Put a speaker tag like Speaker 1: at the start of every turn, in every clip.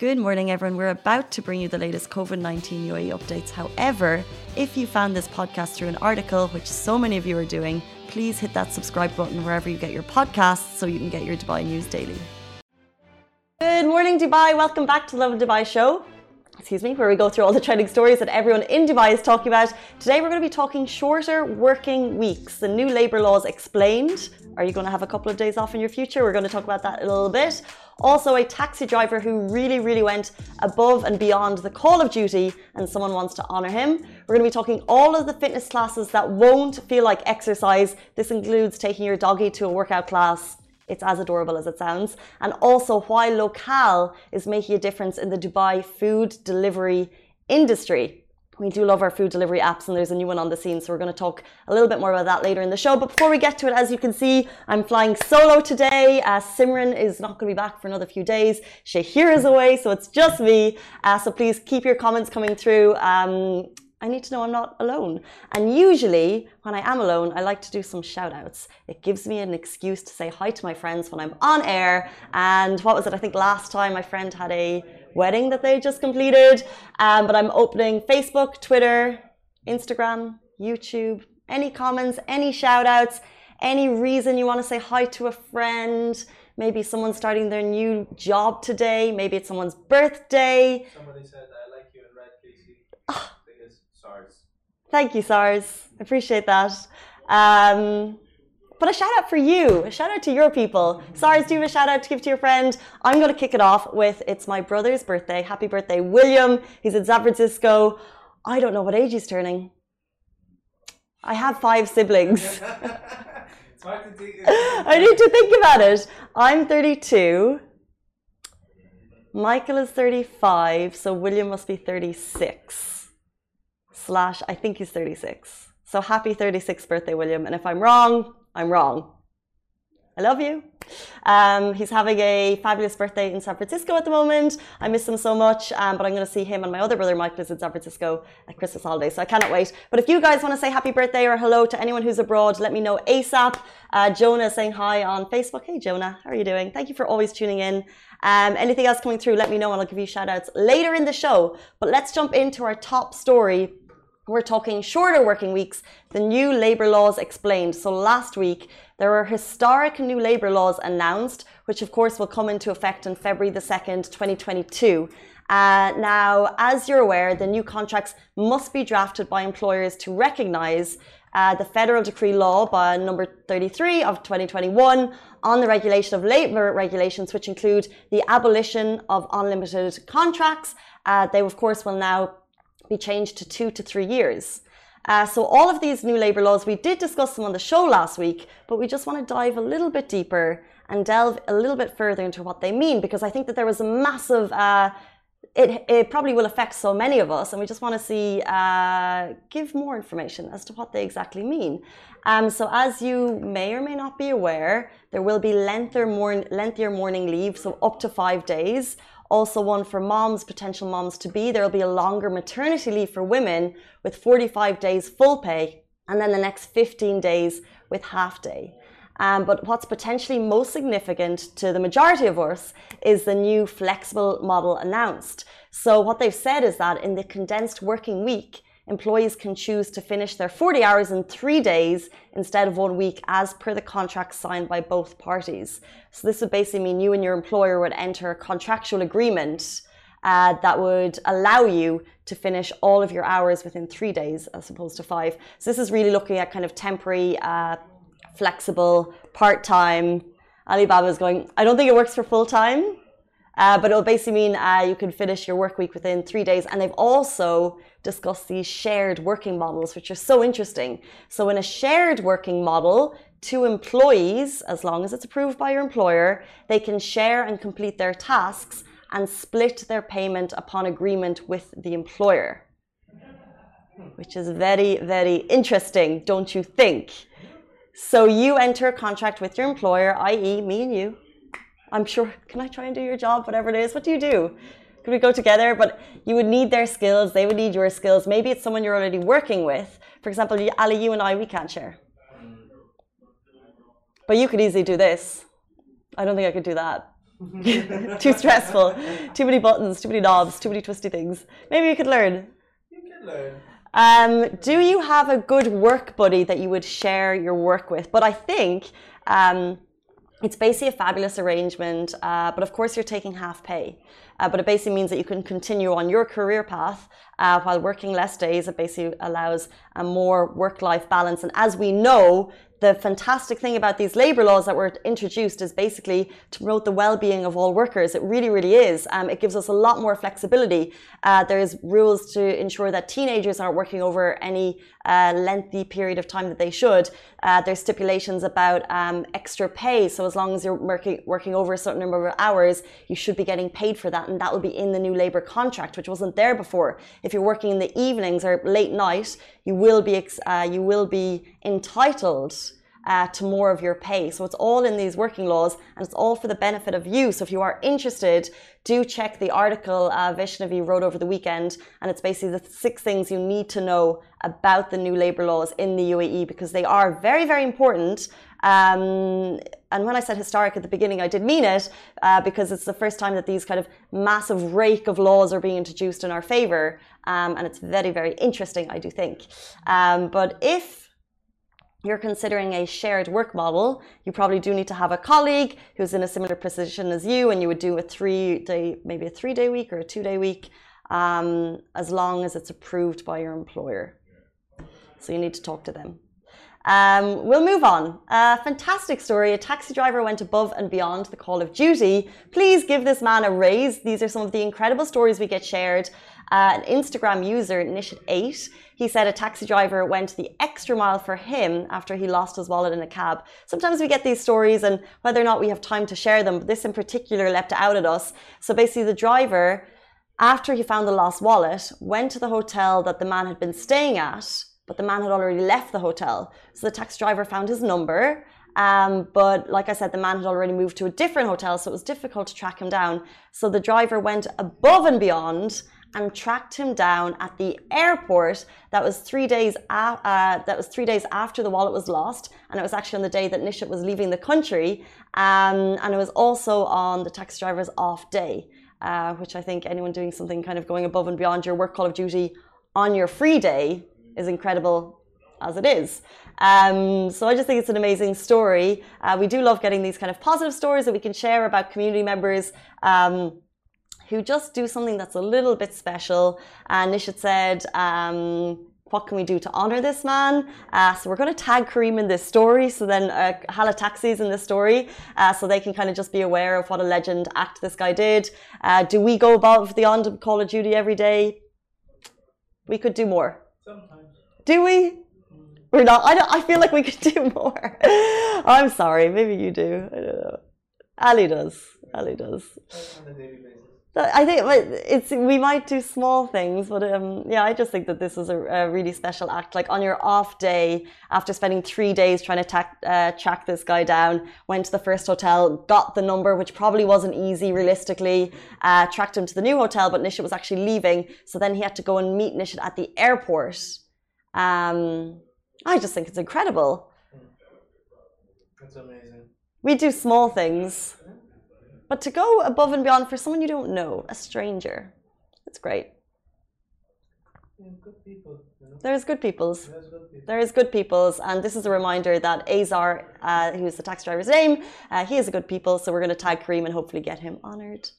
Speaker 1: Good morning, everyone. We're about to bring you the latest COVID 19 UAE updates. However, if you found this podcast through an article, which so many of you are doing, please hit that subscribe button wherever you get your podcasts so you can get your Dubai news daily. Good morning, Dubai. Welcome back to the Lovin Dubai show. Excuse me, where we go through all the trending stories that everyone in Dubai is talking about. Today, we're going to be talking shorter working weeks, the new labour laws explained. Are you going to have a couple of days off in your future? We're going to talk about that a little bit. Also, a taxi driver who really, really went above and beyond the call of duty, and someone wants to honor him. We're going to be talking all of the fitness classes that won't feel like exercise. This includes taking your doggy to a workout class. It's as adorable as it sounds. And also, why Locale is making a difference in the Dubai food delivery industry we do love our food delivery apps and there's a new one on the scene so we're going to talk a little bit more about that later in the show but before we get to it as you can see i'm flying solo today uh, simran is not going to be back for another few days shahir is away so it's just me uh, so please keep your comments coming through um, I need to know I'm not alone. And usually, when I am alone, I like to do some shout outs. It gives me an excuse to say hi to my friends when I'm on air. And what was it? I think last time my friend had a wedding that they just completed. Um, but I'm opening Facebook, Twitter, Instagram, YouTube. Any comments, any shout outs, any reason you want to say hi to a friend. Maybe someone's starting their new job today. Maybe it's someone's birthday.
Speaker 2: Somebody said, I like you in red, Casey.
Speaker 1: Oh.
Speaker 2: Because SARS.
Speaker 1: Thank you, SARS. Appreciate that. Um, but a shout out for you, a shout out to your people. SARS, do you have a shout out to give to your friend? I'm going to kick it off with it's my brother's birthday. Happy birthday, William. He's in San Francisco. I don't know what age he's turning. I have five siblings.
Speaker 2: it's hard to think.
Speaker 1: I need to think about it. I'm 32. Michael is 35, so William must be 36. Slash, I think he's 36. So happy 36th birthday, William. And if I'm wrong, I'm wrong. I love you. Um, he's having a fabulous birthday in San Francisco at the moment. I miss him so much, um, but I'm going to see him and my other brother Michael is in San Francisco at Christmas holiday, so I cannot wait. But if you guys want to say happy birthday or hello to anyone who's abroad, let me know ASAP. Uh, Jonah saying hi on Facebook. Hey, Jonah, how are you doing? Thank you for always tuning in. Um, anything else coming through, let me know and I'll give you shout outs later in the show. But let's jump into our top story we're talking shorter working weeks, the new labour laws explained. So last week, there were historic new labour laws announced, which of course will come into effect on February the 2nd, 2022. Uh, now, as you're aware, the new contracts must be drafted by employers to recognise uh, the federal decree law by number 33 of 2021 on the regulation of labour regulations, which include the abolition of unlimited contracts. Uh, they, of course, will now be changed to two to three years. Uh, so all of these new labour laws, we did discuss them on the show last week, but we just want to dive a little bit deeper and delve a little bit further into what they mean, because I think that there was a massive, uh, it, it probably will affect so many of us, and we just want to see, uh, give more information as to what they exactly mean. Um, so as you may or may not be aware, there will be lengthier, more, lengthier mourning leave, so up to five days also one for moms, potential moms to be. There will be a longer maternity leave for women with 45 days full pay, and then the next 15 days with half day. Um, but what's potentially most significant to the majority of us is the new flexible model announced. So, what they've said is that in the condensed working week, employees can choose to finish their 40 hours in three days instead of one week as per the contract signed by both parties. So this would basically mean you and your employer would enter a contractual agreement uh, that would allow you to finish all of your hours within three days as opposed to five. So this is really looking at kind of temporary, uh, flexible, part-time. Alibaba is going, I don't think it works for full-time, uh, but it'll basically mean uh, you can finish your work week within three days. And they've also discussed these shared working models, which are so interesting. So, in a shared working model, two employees, as long as it's approved by your employer, they can share and complete their tasks and split their payment upon agreement with the employer. Which is very, very interesting, don't you think? So, you enter a contract with your employer, i.e., me and you I'm sure, can I try and do your job, whatever it is? What do you do? Could we go together? But you would need their skills, they would need your skills. Maybe it's someone you're already working with. For example, Ali, you and I, we can't share. But you could easily do this. I don't think I could do that. too stressful. Too many buttons, too many knobs, too many twisty things. Maybe you could learn.
Speaker 2: You can learn.
Speaker 1: Um, do you have a good work buddy that you would share your work with? But I think um, it's basically a fabulous arrangement. Uh, but of course, you're taking half pay. Uh, but it basically means that you can continue on your career path uh, while working less days. It basically allows a more work life balance. And as we know, the fantastic thing about these labor laws that were introduced is basically to promote the well-being of all workers. It really, really is. Um, it gives us a lot more flexibility. Uh, there's rules to ensure that teenagers aren't working over any uh, lengthy period of time that they should. Uh, there's stipulations about um, extra pay. So as long as you're working, working over a certain number of hours, you should be getting paid for that. And that will be in the new labor contract, which wasn't there before. If you're working in the evenings or late night, you will be, uh, you will be entitled uh, to more of your pay. So it's all in these working laws and it's all for the benefit of you. So if you are interested, do check the article uh, Vaishnavi wrote over the weekend. And it's basically the six things you need to know about the new labor laws in the UAE because they are very, very important. Um, and when I said historic at the beginning, I did mean it uh, because it's the first time that these kind of massive rake of laws are being introduced in our favor. Um, and it's very, very interesting, I do think. Um, but if you're considering a shared work model, you probably do need to have a colleague who's in a similar position as you, and you would do a three day, maybe a three day week or a two day week, um, as long as it's approved by your employer. So you need to talk to them. Um, we'll move on. A fantastic story. A taxi driver went above and beyond the call of duty. Please give this man a raise. These are some of the incredible stories we get shared. Uh, an Instagram user, Nishit8, he said a taxi driver went the extra mile for him after he lost his wallet in a cab. Sometimes we get these stories, and whether or not we have time to share them, this in particular leapt out at us. So basically, the driver, after he found the lost wallet, went to the hotel that the man had been staying at but the man had already left the hotel. So the taxi driver found his number. Um, but like I said, the man had already moved to a different hotel, so it was difficult to track him down. So the driver went above and beyond and tracked him down at the airport. That was three days. Uh, that was three days after the wallet was lost, and it was actually on the day that Nishit was leaving the country. Um, and it was also on the taxi driver's off day, uh, which I think anyone doing something kind of going above and beyond your work call of duty on your free day is incredible as it is. Um, so I just think it's an amazing story. Uh, we do love getting these kind of positive stories that we can share about community members um, who just do something that's a little bit special. And Nishit said, um, what can we do to honor this man? Uh, so we're going to tag Careem in this story. So then uh, Hala Taxis in this story, uh, so they can kind of just be aware of what a legend act this guy did. Uh, do we go above the on Call of Duty every day? We could do more.
Speaker 2: Sometimes.
Speaker 1: Do we? We're not. I don't. I feel like we could do more. I'm sorry. Maybe you do. I don't know. Ali does. Ali does.
Speaker 2: On a daily basis.
Speaker 1: I think it's we might do small things, but um, yeah, I just think that this is a, a, really special act. Like on your off day, after spending three days trying to tack, uh, track this guy down, went to the first hotel, got the number, which probably wasn't easy realistically. Uh, tracked him to the new hotel, but Nishit was actually leaving, so then he had to go and meet Nishit at the airport. Um, I just think it's incredible.
Speaker 2: That's amazing.
Speaker 1: We do small things. But to go above and beyond for someone you don't know, a stranger, it's great.
Speaker 2: Yeah, good people. You know?
Speaker 1: There's good peoples.
Speaker 2: There's good people.
Speaker 1: There is good peoples, and this is a reminder that Azar, uh, who's the taxi driver's name, uh, he is a good people. So we're going to tag Careem and hopefully get him honoured.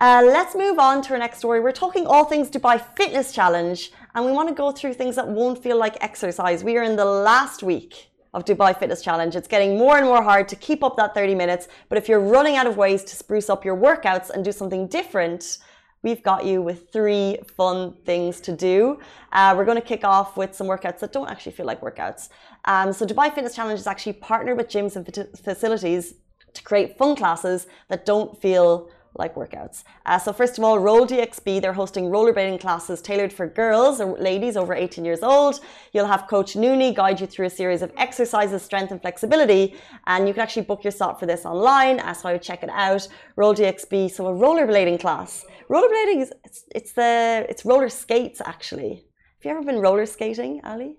Speaker 1: Uh, let's move on to our next story. We're talking all things Dubai Fitness Challenge, and we want to go through things that won't feel like exercise. We are in the last week of Dubai Fitness Challenge. It's getting more and more hard to keep up that 30 minutes, but if you're running out of ways to spruce up your workouts and do something different, we've got you with three fun things to do. Uh, we're going to kick off with some workouts that don't actually feel like workouts. Um, so, Dubai Fitness Challenge is actually partnered with gyms and facilities to create fun classes that don't feel like workouts. Uh, so first of all, Roll DXB, they're hosting rollerblading classes tailored for girls or ladies over 18 years old. You'll have Coach Nooney guide you through a series of exercises, strength and flexibility, and you can actually book your slot for this online. Uh, so I would check it out. Roll DXB, so a rollerblading class. Rollerblading is it's, it's the it's roller skates actually. Have you ever been roller skating, Ali?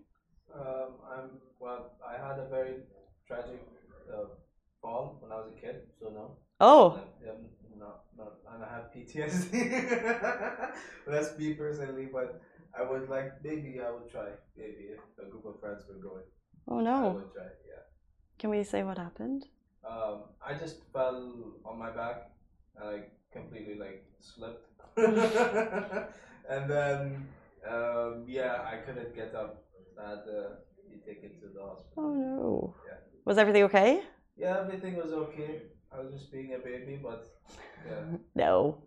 Speaker 2: Um, I'm, well, I had a very tragic uh, fall when I was a kid, so no.
Speaker 1: Oh,
Speaker 2: Yeah, not, not, and I have PTSD. Let's be personally, but I would like maybe I would try maybe if a group of friends were going.
Speaker 1: oh no!
Speaker 2: I would try. Yeah.
Speaker 1: Can we say what happened?
Speaker 2: Um, I just fell on my back and I completely like slipped, and then um, yeah, I couldn't get up. I had to be taken to the hospital.
Speaker 1: Oh no.
Speaker 2: Yeah.
Speaker 1: Was everything okay?
Speaker 2: Yeah, everything was okay. I was just being a baby, but yeah.
Speaker 1: No.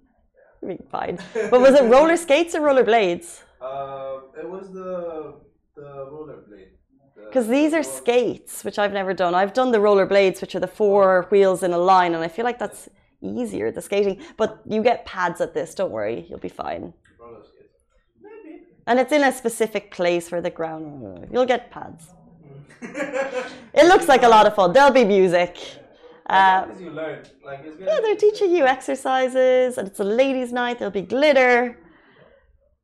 Speaker 1: You're being fine. But was it roller skates or roller blades?
Speaker 2: Uh, it was the the rollerblade. The-
Speaker 1: Because these are
Speaker 2: the-
Speaker 1: skates, which I've never done. I've done the roller blades, which are the four wheels in a line, and I feel like that's easier, the skating. But you get pads at this, don't worry, you'll be fine.
Speaker 2: roller skates. Maybe.
Speaker 1: And it's in a specific place where the ground, you'll get pads. It looks like a lot of fun. There'll be music. Uh,
Speaker 2: you learn, like
Speaker 1: yeah, they're teaching you exercises, and it's a ladies' night. There'll be glitter.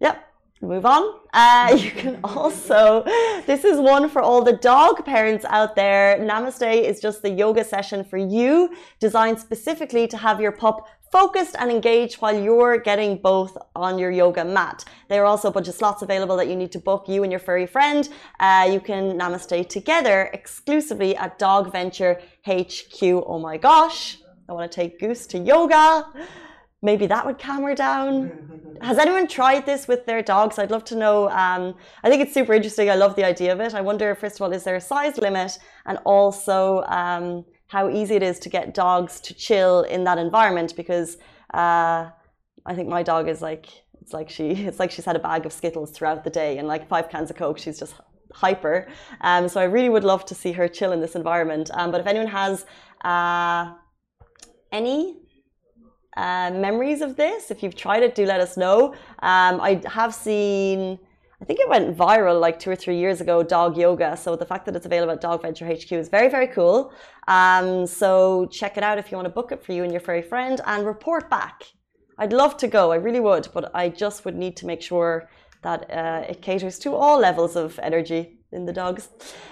Speaker 1: Yep. Move on. Uh, you can also, this is one for all the dog parents out there. Namaste is just the yoga session for you, designed specifically to have your pup focused and engaged while you're getting both on your yoga mat. There are also a bunch of slots available that you need to book you and your furry friend. Uh, you can namaste together exclusively at Dog Venture HQ. Oh my gosh, I want to take Goose to yoga. Maybe that would calm her down. Has anyone tried this with their dogs? I'd love to know. Um, I think it's super interesting. I love the idea of it. I wonder, first of all, is there a size limit? And also, um, how easy it is to get dogs to chill in that environment? Because uh, I think my dog is like, it's like she, it's like she's had a bag of Skittles throughout the day and like five cans of Coke. She's just hyper. Um, so I really would love to see her chill in this environment. Um, but if anyone has uh, any uh, memories of this. If you've tried it, do let us know. Um, I have seen, I think it went viral like two or three years ago, dog yoga. So the fact that it's available at Dog Venture HQ is very, very cool. Um, so check it out if you want to book it for you and your furry friend and report back. I'd love to go, I really would, but I just would need to make sure that uh, it caters to all levels of energy in the dogs.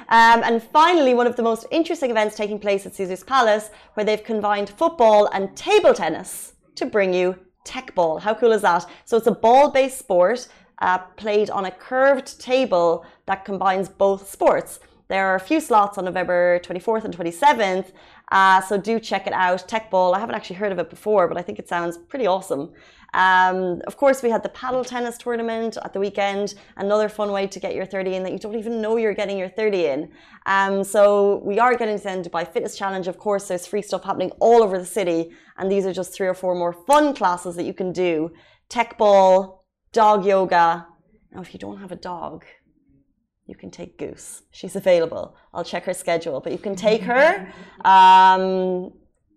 Speaker 1: Um, and finally, one of the most interesting events taking place at Caesar's Palace, where they've combined football and table tennis to bring you Teqball. How cool is that? So it's a ball-based sport uh, played on a curved table that combines both sports. There are a few slots on November 24th and 27th, uh, so do check it out. Teqball. I haven't actually heard of it before, but I think it sounds pretty awesome. Um, of course, we had the paddle tennis tournament at the weekend. Another fun way to get your 30 in that you don't even know you're getting your 30 in. Um, so we are getting to the Dubai Fitness Challenge. Of course, there's free stuff happening all over the city, and these are just three or four more fun classes that you can do. Teqball, dog yoga. Now, if you don't have a dog, you can take Goose. She's available. I'll check her schedule, but you can take her. Um,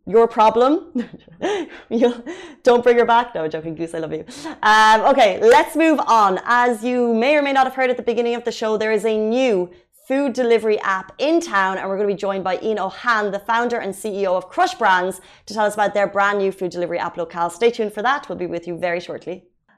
Speaker 1: your problem. you don't bring her back. No, joking, Goose. I love you. Um, okay, let's move on. As you may or may not have heard at the beginning of the show, there is a new food delivery app in town, and we're going to be joined by Ian Nolan, the founder and CEO of Crush Brands, to tell us about their brand new food delivery app locale. Stay tuned for that. We'll be with you very shortly.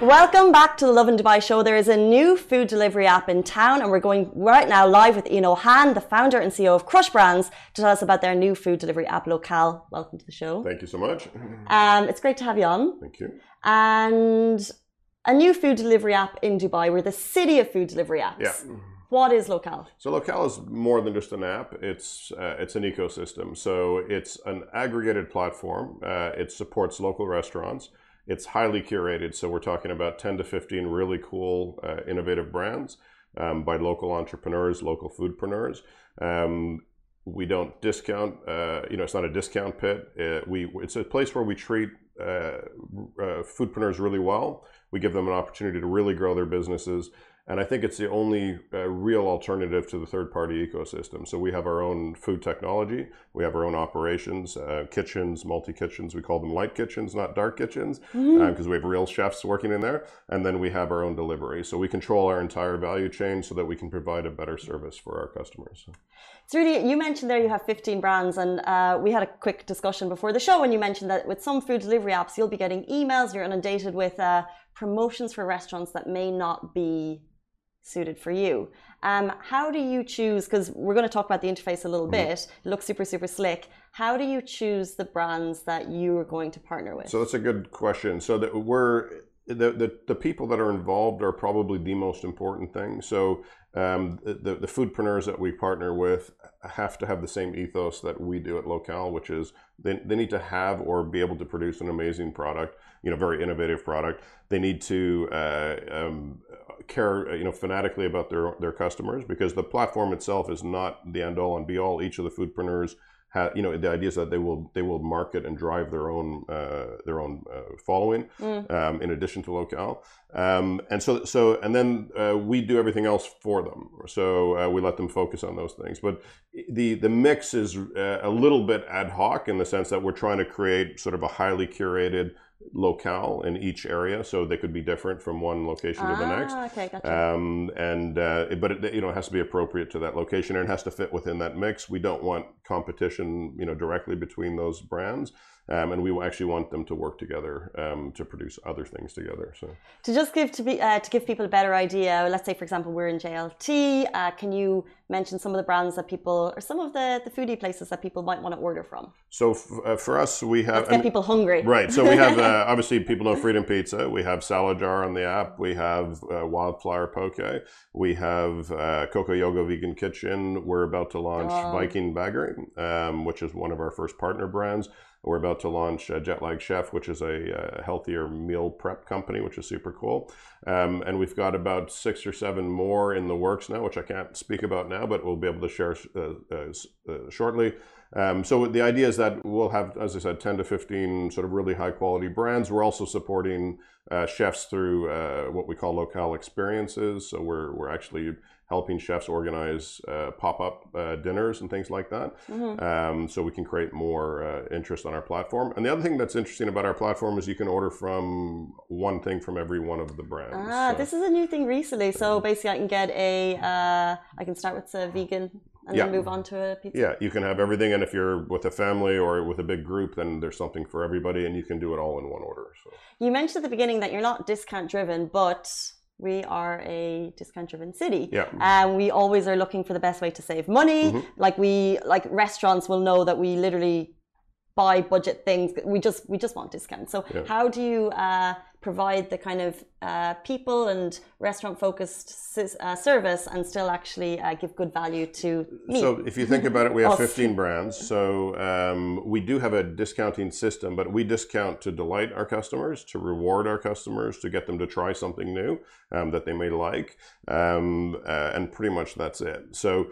Speaker 1: Welcome back to the Lovin Dubai show. There is a new food delivery app in town, and we're going right now live with Ian Nolan, the founder and CEO of Crush Brands, to tell us about their new food delivery app locale. Welcome to the show.
Speaker 3: Thank you so much.
Speaker 1: Um, it's great to have you on.
Speaker 3: Thank you.
Speaker 1: And a new food delivery app in Dubai. We're the city of food delivery apps.
Speaker 3: Yeah.
Speaker 1: What is locale?
Speaker 3: So Locale is more than just an app. It's uh, it's an ecosystem. So it's an aggregated platform. Uh, it supports local restaurants. It's highly curated. So we're talking about 10 to 15 really cool, uh, innovative brands um, by local entrepreneurs, local foodpreneurs. Um, we don't discount. Uh, you know, it's not a discount pit. Uh, we it's a place where we treat uh, uh, foodpreneurs really well. We give them an opportunity to really grow their businesses and I think it's the only uh, real alternative to the third-party ecosystem. So we have our own food technology, we have our own operations, uh, kitchens, multi-kitchens. We call them light kitchens, not dark kitchens, because
Speaker 1: Mhm.
Speaker 3: we have real chefs working in there. And then we have our own delivery. So we control our entire value chain so that we can provide a better service for our customers.
Speaker 1: It's really, you mentioned there you have 15 brands, and uh, we had a quick discussion before the show, and you mentioned that with some food delivery apps, you'll be getting emails, you're inundated with uh, promotions for restaurants that may not be suited for you. Um, how do you choose? Because we're going to talk about the interface a little
Speaker 3: Mhm.
Speaker 1: bit. It looks super, super slick. How do you choose the brands that you are going to partner with?
Speaker 3: So that's a good question. So that we're the, the, the people that are involved are probably the most important thing. So um, the, the foodpreneurs that we partner with have to have the same ethos that we do at Locale, which is they, they need to have or be able to produce an amazing product, you know, very innovative product. They need to uh, um, care, you know, fanatically about their their customers because the platform itself is not the end all and be all. Each of the foodpreneurs ha you know, the idea is that they will they will market and drive their own uh, their own uh, following
Speaker 1: Mm.
Speaker 3: um, in addition to locale. Um, and so so and then uh, we do everything else for them. So uh, we let them focus on those things. But the the mix is uh, a little bit ad hoc in the sense that we're trying to create sort of a highly curated locale in each area, so they could be different from one location to the next.
Speaker 1: Ah, okay, gotcha.
Speaker 3: Um, and uh, but it, you know it has to be appropriate to that location and it has to fit within that mix. We don't want competition, you know, directly between those brands, um, and we actually want them to work together um, to produce other things together. So
Speaker 1: To just give to be uh, to give people a better idea, let's say for example we're in JLT. Uh, can you mention some of the brands that people or some of the the foodie places that people might want to order from?
Speaker 3: so f- uh, for us, we have
Speaker 1: Let's get people hungry.
Speaker 3: Right. So we have uh, obviously people know Freedom Pizza. We have Salad Jar on the app. We have uh, Wildflower Poke. We have uh, Coco Yogo Vegan Kitchen. We're about to launch
Speaker 1: Oh.
Speaker 3: Viking Baggery, um, which is one of our first partner brands. We're about to launch uh, Jetlag Chef, which is a uh, healthier meal prep company, which is super cool. Um, and we've got about six or seven more in the works now, which I can't speak about now, but we'll be able to share uh, uh, uh, shortly. Um, so the idea is that we'll have, as I said, 10 to 15 sort of really high quality brands. We're also supporting uh, chefs through uh, what we call locale experiences. So we're, we're actually helping chefs organize uh, pop-up uh, dinners and things like that.
Speaker 1: Mhm.
Speaker 3: Um, so we can create more uh, interest on our platform. And the other thing that's interesting about our platform is you can order from one thing from every one of the brands.
Speaker 1: Ah,
Speaker 3: So-
Speaker 1: this is a new thing recently. So basically, I can get a. Uh, I can start with a vegan and
Speaker 3: Yeah.
Speaker 1: then move on to a pizza.
Speaker 3: Yeah, you can have everything, and if you're with a family or with a big group, then there's something for everybody, and you can do it all in one order. So.
Speaker 1: You mentioned at the beginning that you're not discount driven, but we are a discount driven city.
Speaker 3: Yeah.
Speaker 1: And we always are looking for the best way to save money.
Speaker 3: Mhm.
Speaker 1: Like we like restaurants will know that we literally buy budget things. We just we just want discounts. So
Speaker 3: Yeah.
Speaker 1: how do you uh, provide the kind of uh, people and restaurant focused uh, service and still actually uh, give good value to me?
Speaker 3: So if you think about it, we have 15 brands. So um, we do have a discounting system, but we discount to delight our customers, to reward our customers, to get them to try something new um, that they may like, um, uh, and pretty much that's it. So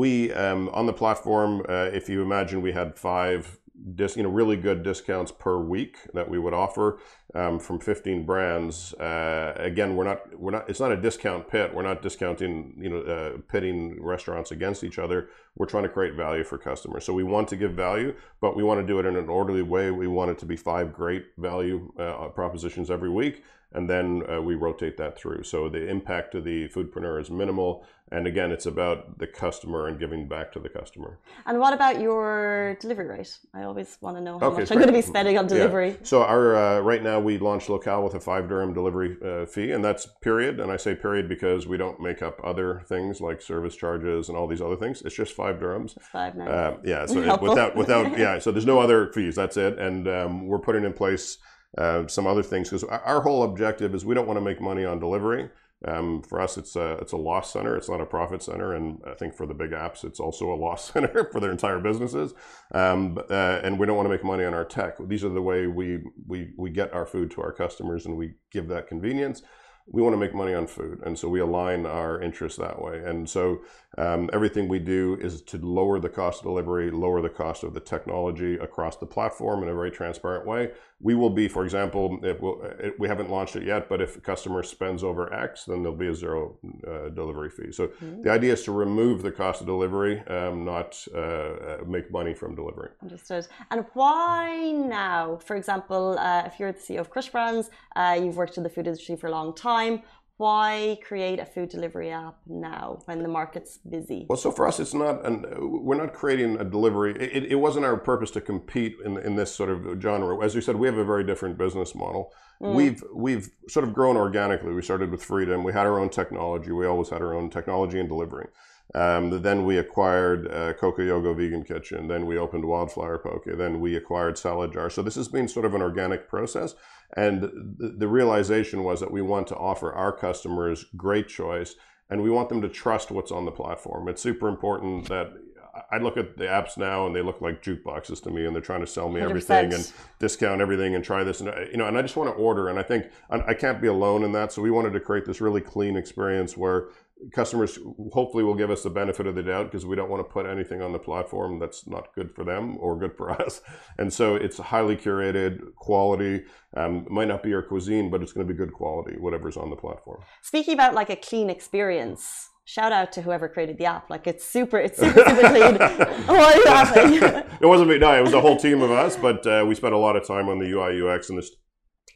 Speaker 3: we um, on the platform, uh, if you imagine we had five. Dis, you know, really good discounts per week that we would offer um, from 15 brands. Uh, again, we're not we're not it's not a discount pit. We're not discounting you know uh, pitting restaurants against each other. We're trying to create value for customers. So we want to give value, but we want to do it in an orderly way. We want it to be five great value uh, propositions every week, and then uh, we rotate that through. So the impact to the foodpreneur is minimal. And again, it's about the customer and giving back to the customer.
Speaker 1: and what about your delivery rate? I always want to know how
Speaker 3: Okay,
Speaker 1: much
Speaker 3: so-
Speaker 1: I'm going to be spending on
Speaker 3: Yeah.
Speaker 1: delivery.
Speaker 3: So our uh, right now we launched Locale with a five dirham delivery uh, fee, and that's period. And I say period because we don't make up other things like service charges and all these other things. It's just five dirhams.
Speaker 1: It's five now.
Speaker 3: Um, yeah, so it- without without yeah, so there's no other fees. That's it, and um, we're putting in place uh, some other things because our our whole objective is we don't want to make money on delivery. Um, for us, it's a it's a loss center. It's not a profit center, and I think for the big apps, it's also a loss center for their entire businesses. Um, but, uh, and we don't want to make money on our tech. These are the way we we we get our food to our customers, and we give that convenience we want to make money on food and so we align our interests that way and so Um, everything we do is to lower the cost of delivery, lower the cost of the technology across the platform in a very transparent way. We will be, for example, we'll, it, we haven't launched it yet, but if a customer spends over X, then there'll be a zero uh, delivery fee. So mm-hmm. the idea is to remove the cost of delivery, um, not uh, uh, make money from delivery.
Speaker 1: Understood. And why now? For example, uh, if you're the CEO of Crush Brands, uh, you've worked in the food industry for a long time why create a food delivery app now when the market's busy?
Speaker 3: Well, so for us, it's not, and we're not creating a delivery. It, it wasn't our purpose to compete in, in this sort of genre. As you said, we have a very different business model. Mm. We've we've sort of grown organically. We started with Freedom. We had our own technology. We always had our own technology and delivery. Um, then we acquired uh, Coco Yogo Vegan Kitchen. Then we opened Wildflower Poke. Then we acquired Salad Jar. So this has been sort of an organic process. And the, the realization was that we want to offer our customers great choice and we want them to trust what's on the platform. It's super important that I look at the apps now and they look like jukeboxes to me and they're trying to sell me 100%. everything and discount everything and try this and you know and I just want to order and I think I can't be alone in that so we wanted to create this really clean experience where customers hopefully will give us the benefit of the doubt because we don't want to put anything on the platform that's not good for them or good for us. And so it's highly curated, quality. Um, might not be your cuisine, but it's going to be good quality, whatever's on the platform.
Speaker 1: Speaking about like a clean experience, shout out to whoever created the app. Like it's super, it's super, super clean. Why are you laughing?
Speaker 3: it wasn't me. No, it was a whole team of us, but uh, we spent a lot of time on the UI UX and this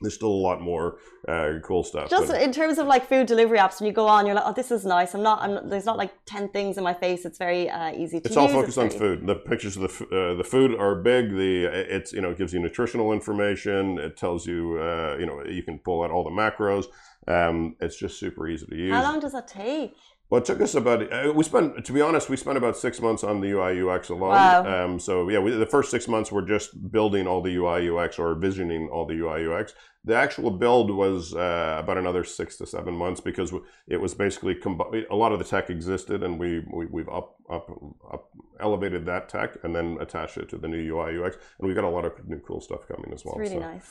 Speaker 3: there's still a lot more uh, cool stuff.
Speaker 1: Just but, in terms of like food delivery apps, when you go on, you're like, oh, this is nice. I'm not. I'm there's not like ten things in my face. It's very uh, easy to.
Speaker 3: It's use. all focused it's on very... food. The pictures of the uh, the food are big. The it's you know it gives you nutritional information. It tells you uh, you know you can pull out all the macros. Um, it's just super easy to use.
Speaker 1: How long does that take?
Speaker 3: Well, it took us about. Uh, we spent, to be honest, we spent about six months on the UI UX alone.
Speaker 1: Wow.
Speaker 3: Um, so yeah, we, the first six months were just building all the UI UX or visioning all the UI UX. The actual build was uh, about another six to seven months because it was basically combi- a lot of the tech existed, and we, we have up, up up elevated that tech and then attached it to the new UI UX, and we've got a lot of new cool stuff coming as well.
Speaker 1: It's really so. nice.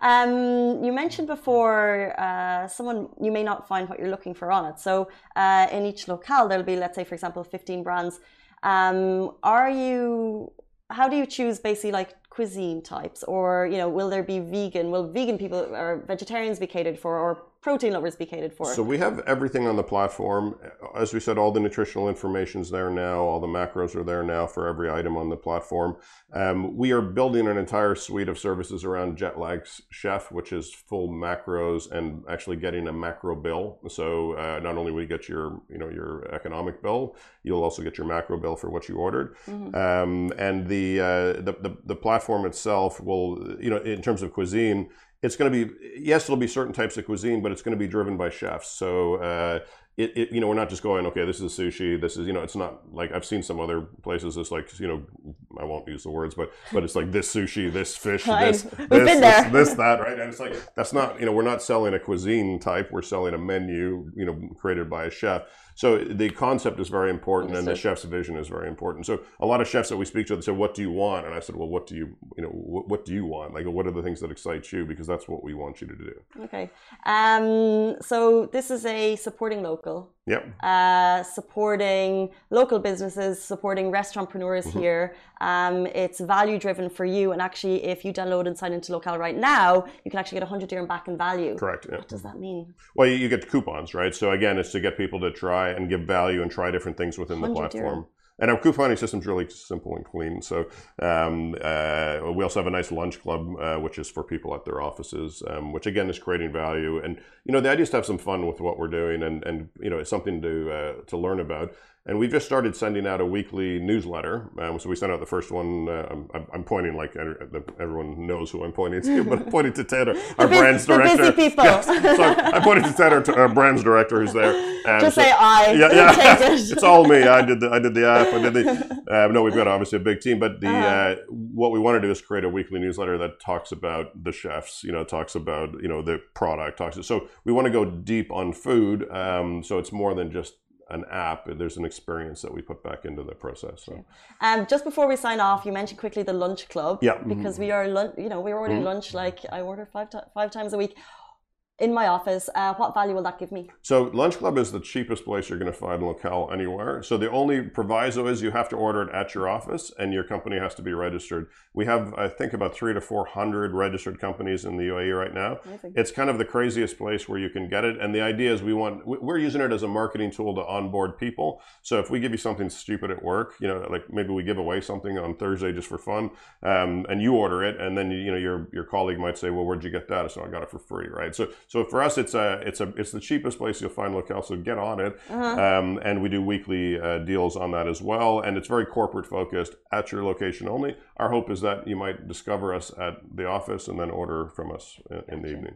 Speaker 1: Um, you mentioned before uh, someone you may not find what you're looking for on it. So uh, in each locale, there'll be, let's say, for example, 15 brands. Um, are you how do you choose basically like cuisine types or you know will there be vegan will vegan people or vegetarians be catered for or protein lovers be catered for?
Speaker 3: So we have everything on the platform. As we said, all the nutritional information is there now. All the macros are there now for every item on the platform. Um, we are building an entire suite of services around Jetlag Chef, which is full macros and actually getting a macro bill. So uh, not only will you get your you know your economic bill, you'll also get your macro bill for what you ordered. Mm-hmm. Um, and the, uh, the, the the platform itself will you know in terms of cuisine it's going to be yes it'll be certain types of cuisine but it's going to be driven by chefs. So uh, it, it, you know we're not just going okay this is sushi this is you know it's not like i've seen some other places it's like you know i won't use the words but but it's like this sushi this fish this this, this, this that right and it's like that's not you know we're not selling a cuisine type we're selling a menu you know created by a chef so the concept is very important, and the chef's vision is very important. So a lot of chefs that we speak to, they say, "What do you want?" And I said, "Well, what do you, you know, what, what do you want? Like, what are the things that excite you? Because that's what we want you to do."
Speaker 1: Okay. Um, so this is a supporting local.
Speaker 3: Yep.
Speaker 1: Uh, supporting local businesses, supporting restaurateurs mm-hmm. here. Um, it's value driven for you, and actually, if you download and sign into Locale right now, you can actually get 100 dirham back in value.
Speaker 3: Correct. Yeah.
Speaker 1: What does that mean?
Speaker 3: Well, you get coupons, right? So again, it's to get people to try and give value and try different things within the platform. Dirham. And our couponing system is really simple and clean. So um, uh, we also have a nice lunch club, uh, which is for people at their offices, um, which again is creating value. And you know, the idea is to have some fun with what we're doing, and and you know, it's something to uh, to learn about. And we've just started sending out a weekly newsletter. Um, so we sent out the first one. Uh, I'm, I'm, pointing like everyone knows who I'm pointing to, but I'm pointing to Ted, our brands director.
Speaker 1: The busy people. Yes.
Speaker 3: So I'm pointing to Ted, our, our brands director, who's there.
Speaker 1: Um, Just so, say I.
Speaker 3: Yeah, yeah. it's all me. I did the I did the app. I did the. Uh, no, we've got obviously a big team, but the uh-huh. uh, what we want to do is create a weekly newsletter that talks about the chefs. You know, talks about you know the product. Talks. So we want to go deep on food. Um, so it's more than just an app, there's an experience that we put back into the process. So.
Speaker 1: Um, just before we sign off, you mentioned quickly the lunch club.
Speaker 3: Yeah.
Speaker 1: Because mm-hmm. we are, you know, we're ordering mm-hmm. lunch like I order five five times a week. In my office, uh, what value will that give me?
Speaker 3: So Lunch Club is the cheapest place you're going to find locale anywhere. So the only proviso is you have to order it at your office, and your company has to be registered. We have, I think, about three to four hundred registered companies in the UAE right now.
Speaker 1: Amazing.
Speaker 3: It's kind of the craziest place where you can get it, and the idea is we want we're using it as a marketing tool to onboard people. So if we give you something stupid at work, you know, like maybe we give away something on Thursday just for fun, um, and you order it, and then you know your your colleague might say, well, where'd you get that? So I got it for free, right? So so for us, it's a it's a it's the cheapest place you'll find locale. So get on it,
Speaker 1: Uh-huh.
Speaker 3: um, and we do weekly uh, deals on that as well. And it's very corporate focused at your location only. Our hope is that you might discover us at the office and then order from us in, in the evening.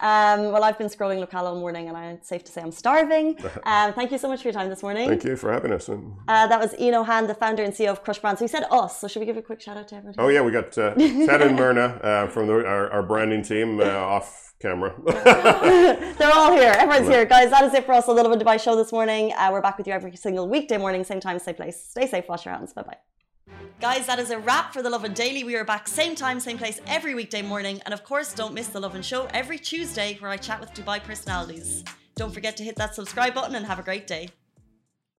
Speaker 1: Um, well, I've been scrolling locale all morning, and I'm safe to say I'm starving. Um, thank you so much for your time this morning.
Speaker 3: Thank you for having us.
Speaker 1: Uh, that was Ian Nolan, the founder and CEO of Crush Brands. So he said us, so should we give a quick shout out to everybody?
Speaker 3: oh yeah, we got uh, Ted and Myrna uh, from the, our, our branding team uh, off camera.
Speaker 1: They're all here. Everyone's here. Guys, that is it for us on the Lovin Dubai show this morning. Uh, we're back with you every single weekday morning, same time, same place. Stay safe, wash your hands. Bye bye. Guys, that is a wrap for the Lovin Daily. We are back same time, same place every weekday morning. And of course, don't miss the Lovin Show every Tuesday where I chat with Dubai personalities. Don't forget to hit that subscribe button and have a great day.